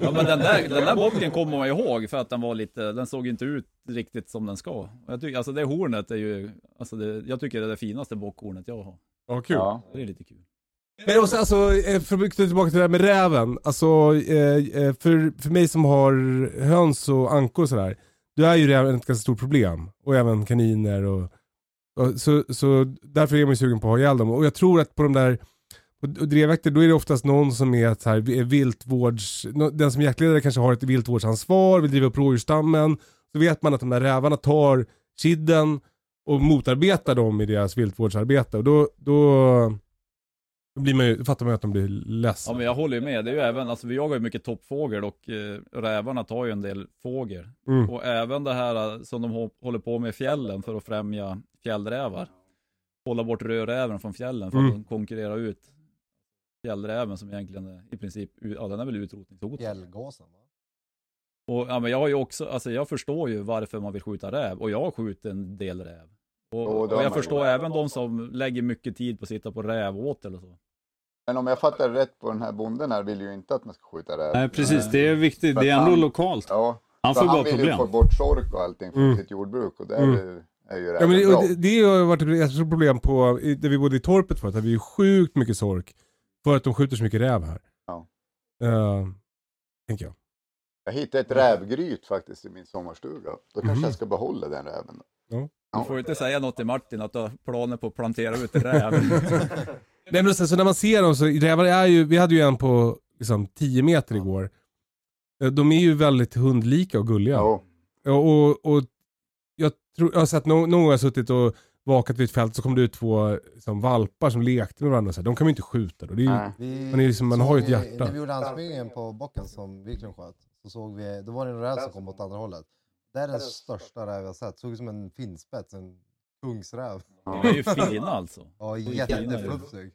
Speaker 3: Ja men den där, den där bocken kommer man ihåg för att den var lite, den såg inte ut riktigt som den ska. Jag tycker, alltså det hornet är ju, alltså det, jag tycker det är det finaste bockhornet jag har.
Speaker 1: Ja, kul.
Speaker 2: Ja.
Speaker 3: Det är lite kul.
Speaker 1: Men också, alltså, eh, för att knyta tillbaka till det här med räven. Alltså, eh, eh, för, för mig som har höns och ankor och sådär. Då är ju räven ett ganska stort problem. Och även kaniner och... så, så därför är man ju sugen på att ha ihjäl dem. Och jag tror att på de där... Och och drevjakter, då är det oftast någon som är så här vi- viltvårds... Den som är jaktledare kanske har ett viltvårdsansvar, vill driva upp rådjursstammen. Så vet man att de där rävarna tar kidden och motarbetar dem i deras viltvårdsarbete. Och då, då, blir man ju, fattar man ju att de blir
Speaker 3: Ja
Speaker 1: ledsna.
Speaker 3: men jag håller ju med, det är ju även, alltså vi jagar ju mycket toppfågel och eh, rävarna tar ju en del fågel.
Speaker 1: Mm.
Speaker 3: Och även det här eh, som de hå- håller på med i fjällen för att främja fjällrävar. Hålla bort rödräven från fjällen för att
Speaker 1: Mm.
Speaker 3: de konkurrerar ut fjällräven som egentligen är i princip, ja den är väl utrotningshotad.
Speaker 4: Fjällgåsen va?
Speaker 3: Och ja, men jag har ju också, alltså jag förstår ju varför man vill skjuta räv och jag har skjutit en del räv. Och,
Speaker 2: har
Speaker 3: och jag förstår även de som lägger mycket tid på att sitta på rävåtel och så.
Speaker 2: Men om jag fattar rätt på den här bonden här vill ju inte att man ska skjuta räv.
Speaker 5: Nej, precis. Det är viktigt.
Speaker 2: För
Speaker 5: Det är ändå
Speaker 2: han-
Speaker 5: lokalt.
Speaker 2: Ja,
Speaker 5: Han får
Speaker 2: han
Speaker 5: bara
Speaker 2: vill ju
Speaker 5: problem.
Speaker 2: få bort sork och allting från
Speaker 1: Mm.
Speaker 2: sitt jordbruk och där
Speaker 1: Mm.
Speaker 2: är, är ju
Speaker 1: Ja, men det,
Speaker 2: bra.
Speaker 1: det, det har varit ett jättestort problem på, där vi bodde i torpet förut, där vi är sjukt mycket sork. För att de skjuter så mycket räv här.
Speaker 2: Ja.
Speaker 1: Uh, tänker jag.
Speaker 2: Jag hittade ett rävgryt faktiskt i min sommarstuga. Då kanske
Speaker 1: Mhm.
Speaker 2: jag ska behålla den räven.
Speaker 3: Du får inte säga något till Martin att du har planer på att plantera ut en räv. <laughs> <laughs>
Speaker 1: Nej men sen, så när man ser dem så, rävar är ju, vi hade ju en på liksom 10 meter igår. Eh, De är ju väldigt hundlika och gulliga.
Speaker 2: Ja.
Speaker 1: Och, och, och tror, jag har sett någon, någon har suttit och vakat vid ett fält så kom det ut två liksom, valpar som lekte med varandra. Så här. De kan man ju inte skjuta då. Det är ju,
Speaker 2: Nej.
Speaker 4: Vi
Speaker 1: Man är liksom- man har ju ett hjärta.
Speaker 4: När vi gjorde ansmygningen på bocken som Wiklund sköt, så såg vi, då var det en räv som kom åt andra hållet. Det är den största räv jag sett, såg ut som en finspets, en kungsräv.
Speaker 3: De är ju fina alltså.
Speaker 4: Ja, jättefluffig.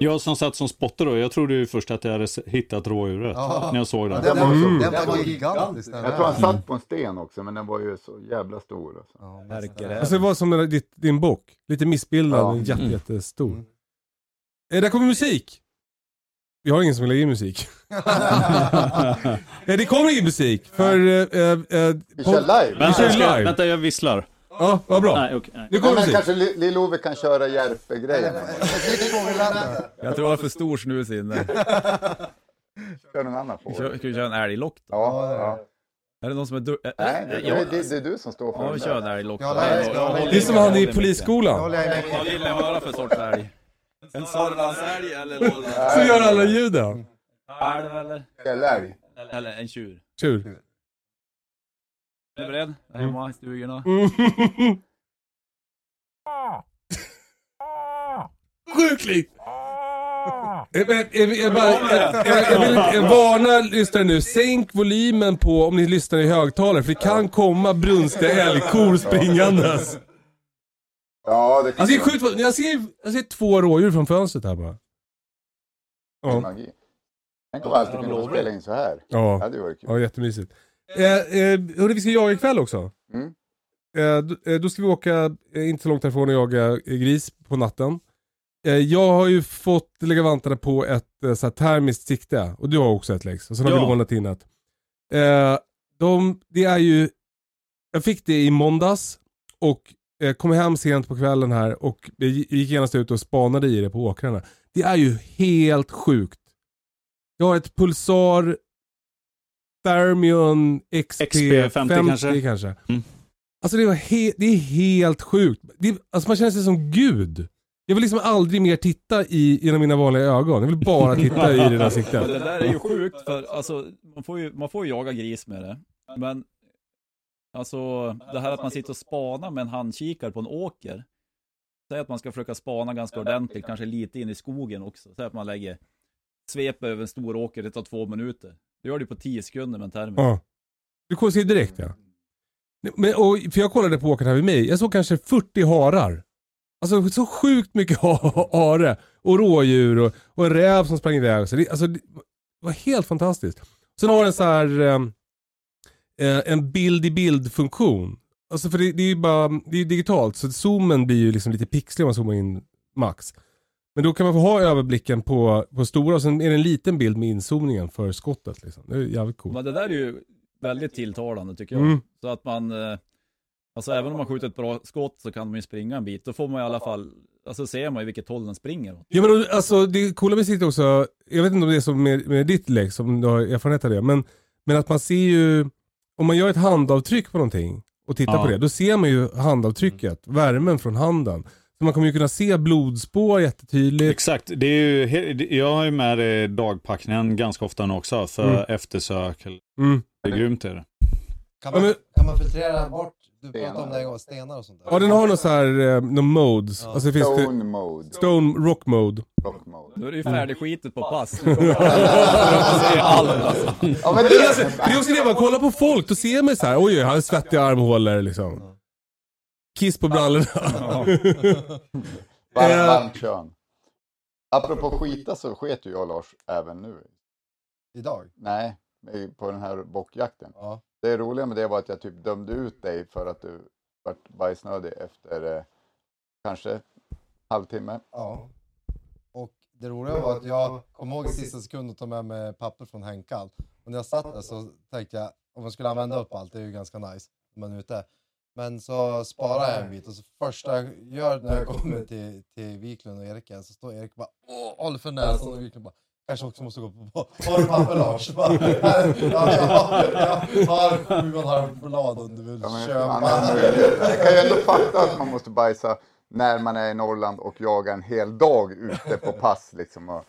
Speaker 5: Jag som satt som spotter då, jag trodde ju först att jag hade hittat rådjuret
Speaker 4: Ja.
Speaker 5: när jag såg
Speaker 4: Ja,
Speaker 5: den.
Speaker 4: den,
Speaker 2: Den var så-
Speaker 4: den var gigantisk den
Speaker 2: Jag tror han satt på en sten också, men den var ju så jävla stor. Alltså.
Speaker 4: Ja,
Speaker 3: Ärkeräv.
Speaker 1: alltså, det var som ditt, din bock. Lite missbildad,
Speaker 2: Ja.
Speaker 1: jätte,
Speaker 5: Mm.
Speaker 1: jättestor.
Speaker 4: Mm.
Speaker 1: Eh, där kommer musik. Vi har ingen som vill lägga in musik. <laughs> Eh, det kommer ingen musik. För... Eh, eh, eh,
Speaker 2: Vi
Speaker 1: på-
Speaker 2: kör live.
Speaker 1: Vi kör live.
Speaker 5: vänta, jag visslar.
Speaker 1: Ja, vad bra.
Speaker 5: Nej, okej. nej.
Speaker 1: Nu
Speaker 2: Men,
Speaker 1: kommer musik.
Speaker 2: kanske Li- Lill-Ove kan köra Järpe-grejen.
Speaker 3: Jag tror jag har för stor snus inne. <laughs>
Speaker 2: Kör någon annan
Speaker 3: Ska
Speaker 2: fågel.
Speaker 3: vi köra en älglock då?
Speaker 2: Ja, ja.
Speaker 3: Är det någon som är du- äh,
Speaker 2: Nej, det,
Speaker 3: ja,
Speaker 2: det, det, är du som står för
Speaker 3: Ja,
Speaker 2: den
Speaker 3: vi kör en älglock.
Speaker 4: Ja, det är-
Speaker 1: som han i polisskolan.
Speaker 3: Vad vill ni höra för sorts älg? En Sörmlandsälg eller
Speaker 1: Så gör alla ljuden.
Speaker 3: älg eller?
Speaker 2: Fjällälg.
Speaker 3: Eller en tjur?
Speaker 1: Kul.
Speaker 3: Är du beredd? Där hemma i stugorna? <laughs>
Speaker 1: Sjukt likt! Jag, jag, jag, jag, jag, jag, jag jag varna lyssnare nu, sänk volymen på om ni lyssnar i högtalare för det kan komma brunstiga älgkor springandes.
Speaker 2: Ja, det kan
Speaker 1: Alltså det är sjukt, jag ser, jag ser två rådjur från fönstret här bara. Ja.
Speaker 2: Tänk om vi alltid kunde spela in så här. Det
Speaker 1: ja,
Speaker 2: hade ju varit kul.
Speaker 1: ja jättemysigt. Eh, eh, hörru, vi ska jaga ikväll också.
Speaker 2: Mm.
Speaker 1: Eh, då, eh, då ska vi åka eh, inte så långt härifrån och jaga eh, gris på natten. Jag har ju fått lägga vantarna på ett eh, så här termiskt sikte och du har också ett Lex. Och sen har vi
Speaker 5: Ja.
Speaker 1: lånat in ett. De, det är ju, jag fick det i måndags och kom hem sent på kvällen här och gick genast ut och spanade i det på åkrarna. Det är ju helt sjukt. Jag har ett Pulsar Thermion XP,
Speaker 5: XP
Speaker 1: 50
Speaker 5: 50
Speaker 1: kanske.
Speaker 5: kanske. Mm.
Speaker 1: Alltså det, var he- det är helt sjukt. Det, är- alltså man känner sig som gud. Jag vill liksom aldrig mer titta i, genom mina vanliga ögon. Jag vill bara titta i det där <laughs>
Speaker 3: Men
Speaker 1: siktet.
Speaker 3: det där är ju sjukt för alltså, man får ju, man får ju jaga gris med det. Men alltså det här att man sitter och spanar med en handkikare på en åker. Säg att man ska försöka spana ganska ordentligt, kanske lite in i skogen också. Säg att man lägger svep över en stor åker, det tar två minuter. Du gör det på 10 sekunder med en termos.
Speaker 1: Ja. Du ser direkt ja. Men, och, för jag kollade på åkern här vid mig. Jag såg kanske 40 harar. Alltså så sjukt mycket <laughs> hare. Och rådjur och, och en räv som sprang iväg. Så det, alltså, det var helt fantastiskt. Sen har den så här... Ehm, eh, en bild-i-bild-funktion. Alltså för det, det är ju bara, det är digitalt så zoomen blir ju liksom lite pixlig om man zoomar in max. Men då kan man få ha överblicken på, på stora och sen är det en liten bild med inzoomningen för skottet. Liksom. Det är jävligt coolt.
Speaker 3: Men det där är ju väldigt tilltalande tycker jag.
Speaker 1: Mm.
Speaker 3: Så att man, eh, alltså även om man skjuter ett bra skott så kan man ju springa en bit. Då får man i alla fall, alltså ser man ju vilket håll den springer åt.
Speaker 1: Ja men alltså det coola med sitt också, jag vet inte om det är som med, med ditt lägg, som du har erfarenhet av det, men, men att man ser ju, om man gör ett handavtryck på någonting och tittar
Speaker 5: Ja.
Speaker 1: på det, då ser man ju handavtrycket, värmen från handen. Så man kommer ju kunna se blodspår jättetydligt.
Speaker 5: Exakt, det är ju, jag har ju med det i dagpackningen ganska ofta nu också för
Speaker 1: Mm.
Speaker 5: eftersök.
Speaker 1: Mm.
Speaker 5: Det är grymt är det.
Speaker 4: Kan
Speaker 1: Ja,
Speaker 4: man,
Speaker 1: men-
Speaker 4: kan man filtrera bort, du pratade om det gång, stenar och sånt där?
Speaker 1: Ja den har någon så här, eh, någon modes.
Speaker 4: Ja.
Speaker 1: Alltså det finns det,
Speaker 2: Stone mode,
Speaker 1: Stone Rock Mode.
Speaker 2: rock mode.
Speaker 3: Då är det ju färdigskitet på pass. <laughs>
Speaker 2: Ja, men
Speaker 1: det är också det, man kollar på folk, då ser man så här, oj han har svettiga armhålor liksom. Kiss på brallorna. <laughs>
Speaker 2: varmt,
Speaker 1: Eh.
Speaker 2: varmt kön. Apropå skita så sket ju jag och Lars även nu.
Speaker 4: Idag?
Speaker 2: Nej, på den här bockjakten.
Speaker 4: Ja.
Speaker 2: Det roliga med det var att jag typ dömde ut dig för att du vart bajsnödig efter eh, kanske halvtimme.
Speaker 4: Ja. Och det roliga var att jag kom ihåg i sista sekund att ta med mig papper från Henkan. Och när jag satt där så tänkte jag, om man skulle använda upp allt, det är ju ganska nice när man är ute. Men så sparar jag en bit och så första jag gör när jag kommer till, till Wiklund och Erik så står Erik bara åh, håller för näsan och Wiklund bara Kanske också måste gå på... Har du papper Lars? Bara, <laughs> ja, ja, jag har sju och en halv blad om du vill
Speaker 2: Ja,
Speaker 4: köpa.
Speaker 2: Jag kan ju ändå fatta att man måste bajsa när man är i Norrland och jagar en hel dag ute på pass liksom. Och,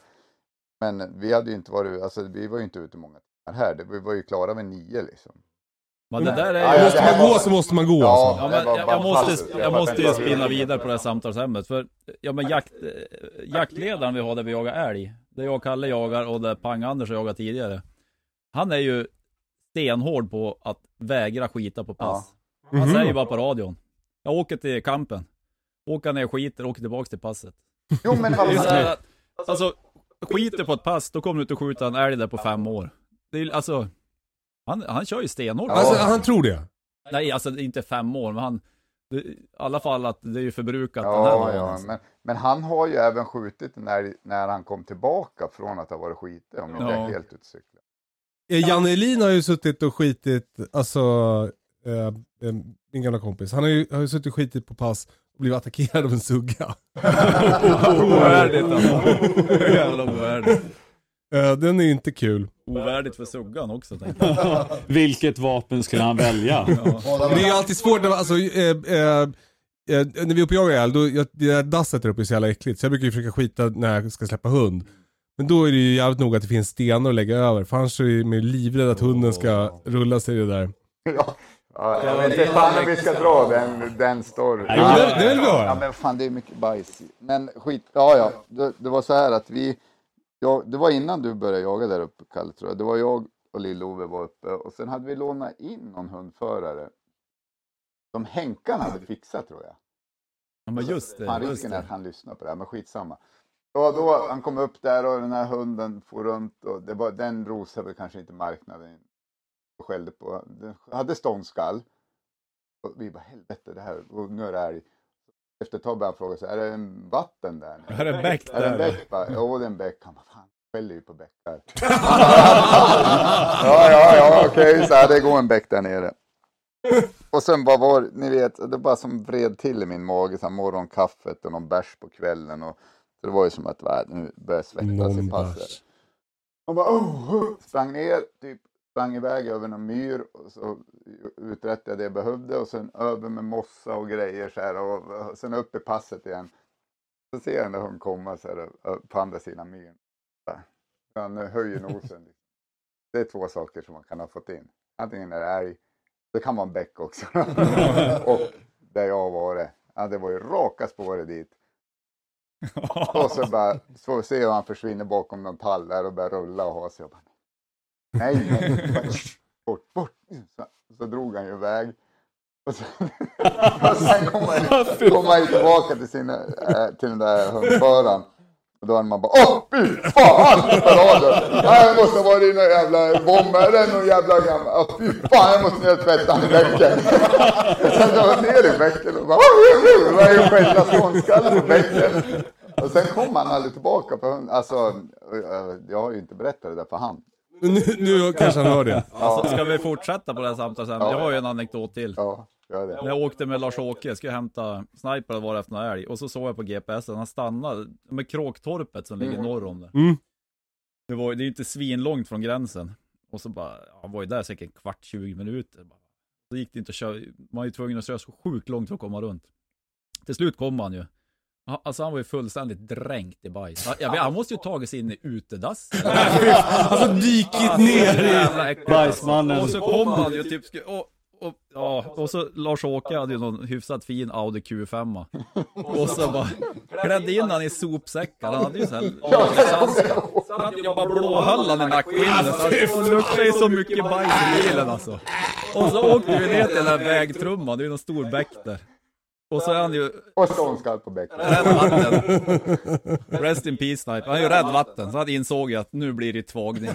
Speaker 2: men vi hade ju inte varit, alltså vi var ju inte ute många timmar här. Det- Vi var ju klara vid nio liksom.
Speaker 3: Men det där är
Speaker 2: ja,
Speaker 3: ju...
Speaker 1: Måste man gå så måste man gå
Speaker 2: Ja,
Speaker 1: alltså.
Speaker 3: Ja, men jag, jag, måste, jag måste ju spinna vidare på det här samtalsämnet. För ja, men jakt, eh, jaktledaren vi har där vi jagar älg, där jag och Kalle jagar och där Pang-Anders har jagat tidigare. Han är ju stenhård på att vägra skita på pass. Han
Speaker 1: Mhm.
Speaker 3: säger bara på radion. Jag åker till kampen. Åker ner och skiter, åker tillbaks till passet.
Speaker 2: Jo men vad <laughs>
Speaker 3: Det är så här
Speaker 2: fan.
Speaker 3: att, alltså, skiter på ett pass, då kommer du inte att skjuta en älg där på fem år. Det är ju- alltså, han, han kör ju stenhårt.
Speaker 1: Alltså han tror det.
Speaker 3: Nej, alltså inte fem år, men han, det, i alla fall att det är ju förbrukat den här
Speaker 2: Ja,
Speaker 3: dagen.
Speaker 2: ja,
Speaker 3: alltså.
Speaker 2: men, men han har ju även skjutit när, när han kom tillbaka från att ha varit skitig, om inte
Speaker 3: Ja.
Speaker 2: är helt ute.
Speaker 1: Eh, Janne Elin har ju suttit och skitit, alltså eh, eh, min gamla kompis, han har ju, har ju suttit och skitit på pass och blivit attackerad av en sugga. <laughs>
Speaker 3: Ovärdigt alltså. Jävla ovärdigt.
Speaker 1: Eh, den är inte kul.
Speaker 3: Ovärdigt för suggan också tänkte jag. <laughs>
Speaker 5: Vilket vapen skulle han välja?
Speaker 4: Båda
Speaker 1: Det är alltid svårt när man, alltså, eh, eh, eh, när vi är uppe och jagar älg, då, jag, det där dasset där uppe är så jävla äckligt. Så jag brukar ju försöka skita när jag ska släppa hund. Men då är det ju jävligt noga att det finns stenar att lägga över. För annars är ju livrädd att hunden ska rulla sig i det där. <laughs>
Speaker 2: Ja. Ja, jag vet inte fan om vi ska dra den, den storyn.
Speaker 5: Nej,
Speaker 1: Ja, det, det vill vi
Speaker 2: Ja
Speaker 1: höra.
Speaker 2: men fan det är mycket bajs. Men skit, ja ja. Det, det var så här att vi, ja, det var innan du började jaga där uppe Kalle tror jag. Det var jag och Lill-Ove var uppe och sen hade vi lånat in någon hundförare. Som Henkan hade fixat tror jag.
Speaker 3: Ja, men just det. Just
Speaker 2: risken är att han lyssnar på det här, men skitsamma. Och då, han kom upp där och den här hunden for runt och det var, den rosade väl kanske inte marknaden. Och skällde på, den hade ståndskall. Och vi bara helvete det här, och nu är det älg. Efter började han fråga sig, är det en vatten där?
Speaker 3: Är det en bäck
Speaker 2: Är det en
Speaker 3: där?
Speaker 2: bäck? Bara, Jo, det är en bäck. Han bara, fan, skäller ju på bäckar. <laughs> ja, ja, ja, okej, så här, det går en bäck där nere. Och sen vad var ni vet, det bara som vred till i min mage, så här, morgonkaffet och någon bärs på kvällen. Och, så det var ju som att va, nu börjar jag svettas i passet. Och bara, oh, sprang ner, typ sprang iväg över någon myr och så uträttade jag det jag behövde och sen över med mossa och grejer så här och, och sen upp i passet igen. Så ser jag när hon kommer så här på andra sidan myren. Han höjer <laughs> nosen. Det är två saker som man kan ha fått in. Antingen är det älg, det kan vara en bäck också. <laughs> och där jag har varit. Ja, det var ju raka spåret dit. <laughs> Och så bara, så ser jag han försvinner bakom någon tall där och börjar rulla och ha sig. Jag bara, nej, nej, <laughs> bort, bort. Så, så drog han ju iväg. Och sen, <laughs> och sen kom han, kom han tillbaka till, sina, äh, till den där hundföraren. Och då hade man bara åh fy fan! Nej, jag måste ha varit någon jävla bomber eller någon jävla gammal. Åh, fy fan jag måste ner och tvätta i bäcken. Sen då var jag ner i bäcken och bara det var ju skälla ståndskallar på bäcken. Och sen kom han aldrig tillbaka på hund. Alltså, eh, jag har ju inte berättat det där för han.
Speaker 1: Nu, nu kanske han hör det.
Speaker 3: Alltså, ska vi fortsätta på det här samtalet sen? Jag har ju en anekdot till.
Speaker 2: Ja, gör det.
Speaker 3: När jag åkte med Lars-Åke, skulle hämta sniper och var efter någon älg. Och så såg jag på GPSen, han stannade med Kråktorpet som ligger norr om det.
Speaker 1: Mm.
Speaker 3: Det, var, det är ju inte svinlångt från gränsen. Och så bara, han var ju där säkert en kvart, 20 minuter. Så gick det inte att köra, man var ju tvungen att köra så sjukt långt för att komma runt. Till slut kom han ju. Ja, Alltså han var ju fullständigt dränkt i bajs. Han, jag vet, han måste ju tagit sig in i utedass. <laughs>
Speaker 1: Alltså dykit ner i...
Speaker 3: Äckligt,
Speaker 5: Bajsmannen.
Speaker 3: alltså. Och så kom han ju typ, sk- och, och, ja, och så Lars-Åke hade ju någon hyfsat fin Audi Q5. Och så bara klädde in han i sopsäckar. Han hade ju såhär han hade ju bara blåhöll han i nackskinnen. Så han luktade ju så mycket bajs i bilen alltså. Och så åkte vi ner till den här vägtrumman, det är ju någon stor bäck där. Och så är han ju
Speaker 2: Och ståndskall på bäcken.
Speaker 3: rädd vatten. Rest in peace Sniper. Han är ju rädd vatten, så han insåg ju att nu blir det tvagning.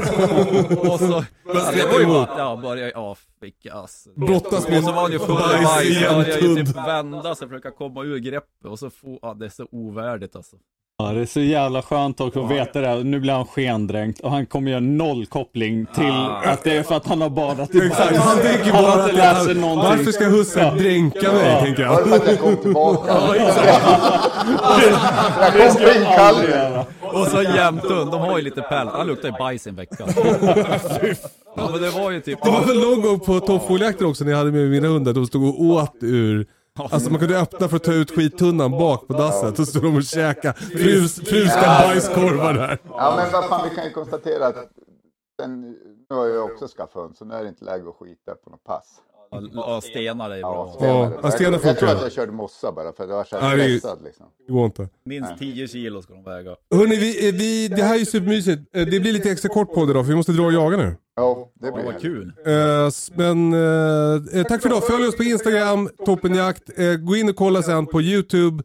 Speaker 3: Och så, ja, det var ju bara, ja, började, ja, fick ass.
Speaker 1: Brottas med
Speaker 3: Och så var han ju full av
Speaker 1: bajs
Speaker 3: började ju typ vända sig, försöka komma ur greppet. Och så få, ja, det är så ovärdigt alltså.
Speaker 5: Ja, det är så jävla skönt också att veta det. här. Nu blir han skendränkt och han kommer göra noll koppling till att det är för att han har badat i
Speaker 1: Exakt, han tänker
Speaker 5: Han
Speaker 1: bara
Speaker 5: har
Speaker 1: att
Speaker 5: sig
Speaker 1: han,
Speaker 5: någonting.
Speaker 1: varför ska husse dränka mig, tänker
Speaker 2: Var det
Speaker 1: jag.
Speaker 2: för att jag kom <laughs> tillbaka? jag kom inkallad.
Speaker 3: Och så Jämthund, de har ju lite päls. Han luktar ju bajs en vecka. <laughs> Ja men det var ju typ...
Speaker 1: Det var väl någon gång på toppfågeljakten också när jag hade med mina hundar, de stod och åt ur Alltså man kunde öppna för att ta ut skittunnan bak på dasset, så stod de och käkade frus, bajskorvar där.
Speaker 2: Ja men vad fan vi kan ju konstatera att sen, nu har jag också skaffat hund så nu är det inte läge att skita på något pass.
Speaker 3: Ja, stenar är
Speaker 2: Ja,
Speaker 3: bra.
Speaker 2: stenar.
Speaker 1: ja, stenar
Speaker 2: jag, jag tror
Speaker 1: funkar.
Speaker 2: att jag körde mossa bara för att jag var så
Speaker 1: Ja,
Speaker 2: här stressad liksom.
Speaker 1: Det går inte.
Speaker 3: Minst 10 kilo ska de väga.
Speaker 1: Hörni, vi, eh, vi, det här är ju supermysigt. Eh, Det blir lite extra kort på det då, för vi måste dra och jaga nu.
Speaker 2: Ja, det
Speaker 3: Ja,
Speaker 2: blir
Speaker 3: vad
Speaker 2: det.
Speaker 3: kul.
Speaker 1: S- men eh, tack för idag. Följ oss på Instagram, toppenjakt. Eh, gå in och kolla sen på YouTube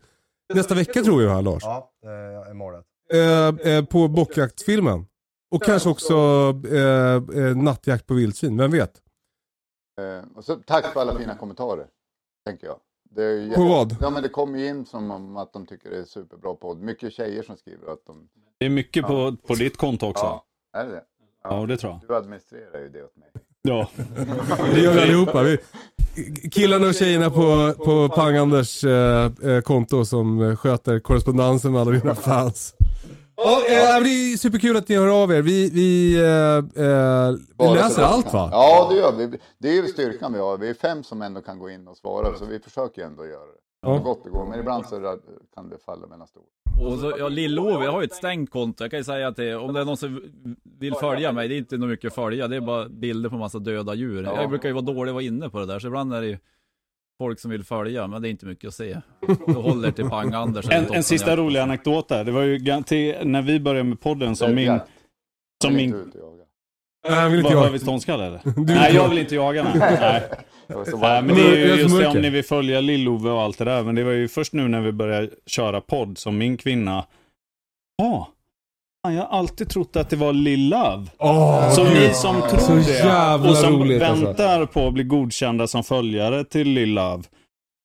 Speaker 1: nästa vecka tror jag, Lars.
Speaker 4: Ja, målet.
Speaker 1: Eh, på bockjaktsfilmen. Och kanske också nattjakt på vildsvin, vem vet?
Speaker 2: Eh, och så, tack för alla fina kommentarer, tänker jag. Det
Speaker 1: På vad?
Speaker 2: Ja men det kommer ju in som om att de tycker det är superbra podd. Mycket tjejer som skriver att de...
Speaker 5: Det är mycket på, på ditt konto också.
Speaker 2: Ja, är det det?
Speaker 5: Ja, det tror jag.
Speaker 2: Du administrerar ju det åt mig.
Speaker 5: Ja. <laughs>
Speaker 1: Det gör vi allihopa. Vi, killarna och tjejerna på, på Pang-Anders eh, eh, konto som sköter korrespondensen med alla dina fans. Ja, eh, det är superkul att ni hör av er. Vi, vi, eh, eh, vi läser allt va?
Speaker 2: Ja det gör vi. Det är ju styrkan vi har. Vi är fem som ändå kan gå in och svara så vi försöker ändå göra det.
Speaker 1: Ja.
Speaker 2: Så gott det går. Men ibland så kan det falla mellan stolar.
Speaker 3: Och så, ja, Lill-Ove, jag har ju ett stängt konto. Jag kan ju säga att det, om det är någon som vill följa mig, det är inte nog mycket att följa. Det är bara bilder på massa döda djur.
Speaker 2: Ja.
Speaker 3: Jag brukar ju vara dålig att vara inne på det där, så ibland är det ju folk som vill följa, men det är inte mycket att se. Jag håller till Pang-Anders.
Speaker 5: En, en sista rolig anekdot där. Det var ju till, när vi började med podden som min... Som
Speaker 2: inte
Speaker 5: min
Speaker 2: jaga.
Speaker 1: Nej, jag vill inte
Speaker 5: vad, har
Speaker 1: jag.
Speaker 5: vi ståndskall eller? <laughs>
Speaker 1: vill
Speaker 5: Nej,
Speaker 1: inte
Speaker 5: jag vill inte jaga nej. nej. Men det är ju just det om ni vill följa Lill-Ove och allt det där. Men det var ju först nu när vi började köra podd som min kvinna, ja, fan, jag har alltid trott att det var Lill-Love.
Speaker 1: Åh,
Speaker 5: Så
Speaker 1: gud.
Speaker 5: ni som tror
Speaker 1: Så
Speaker 5: det
Speaker 1: jävla
Speaker 5: och som
Speaker 1: roligt, alltså.
Speaker 5: väntar på att bli godkända som följare till Lill-Love.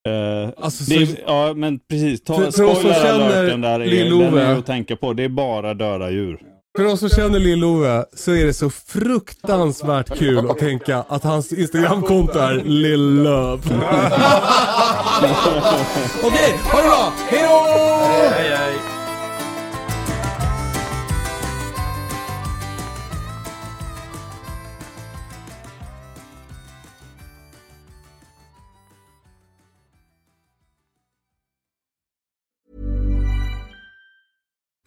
Speaker 5: Eh,
Speaker 1: Alltså,
Speaker 5: det
Speaker 1: så-
Speaker 5: ja men precis, ta,
Speaker 1: För- för oss som känner
Speaker 5: alerten där är,
Speaker 1: Lill-Ove-
Speaker 5: den är att tänka på. Det är bara döda djur.
Speaker 1: För oss som känner Lill-Ove så är det så fruktansvärt kul att tänka att hans Instagramkonto är Lill-Love. <laughs> Okej, ha det bra! Hejdå!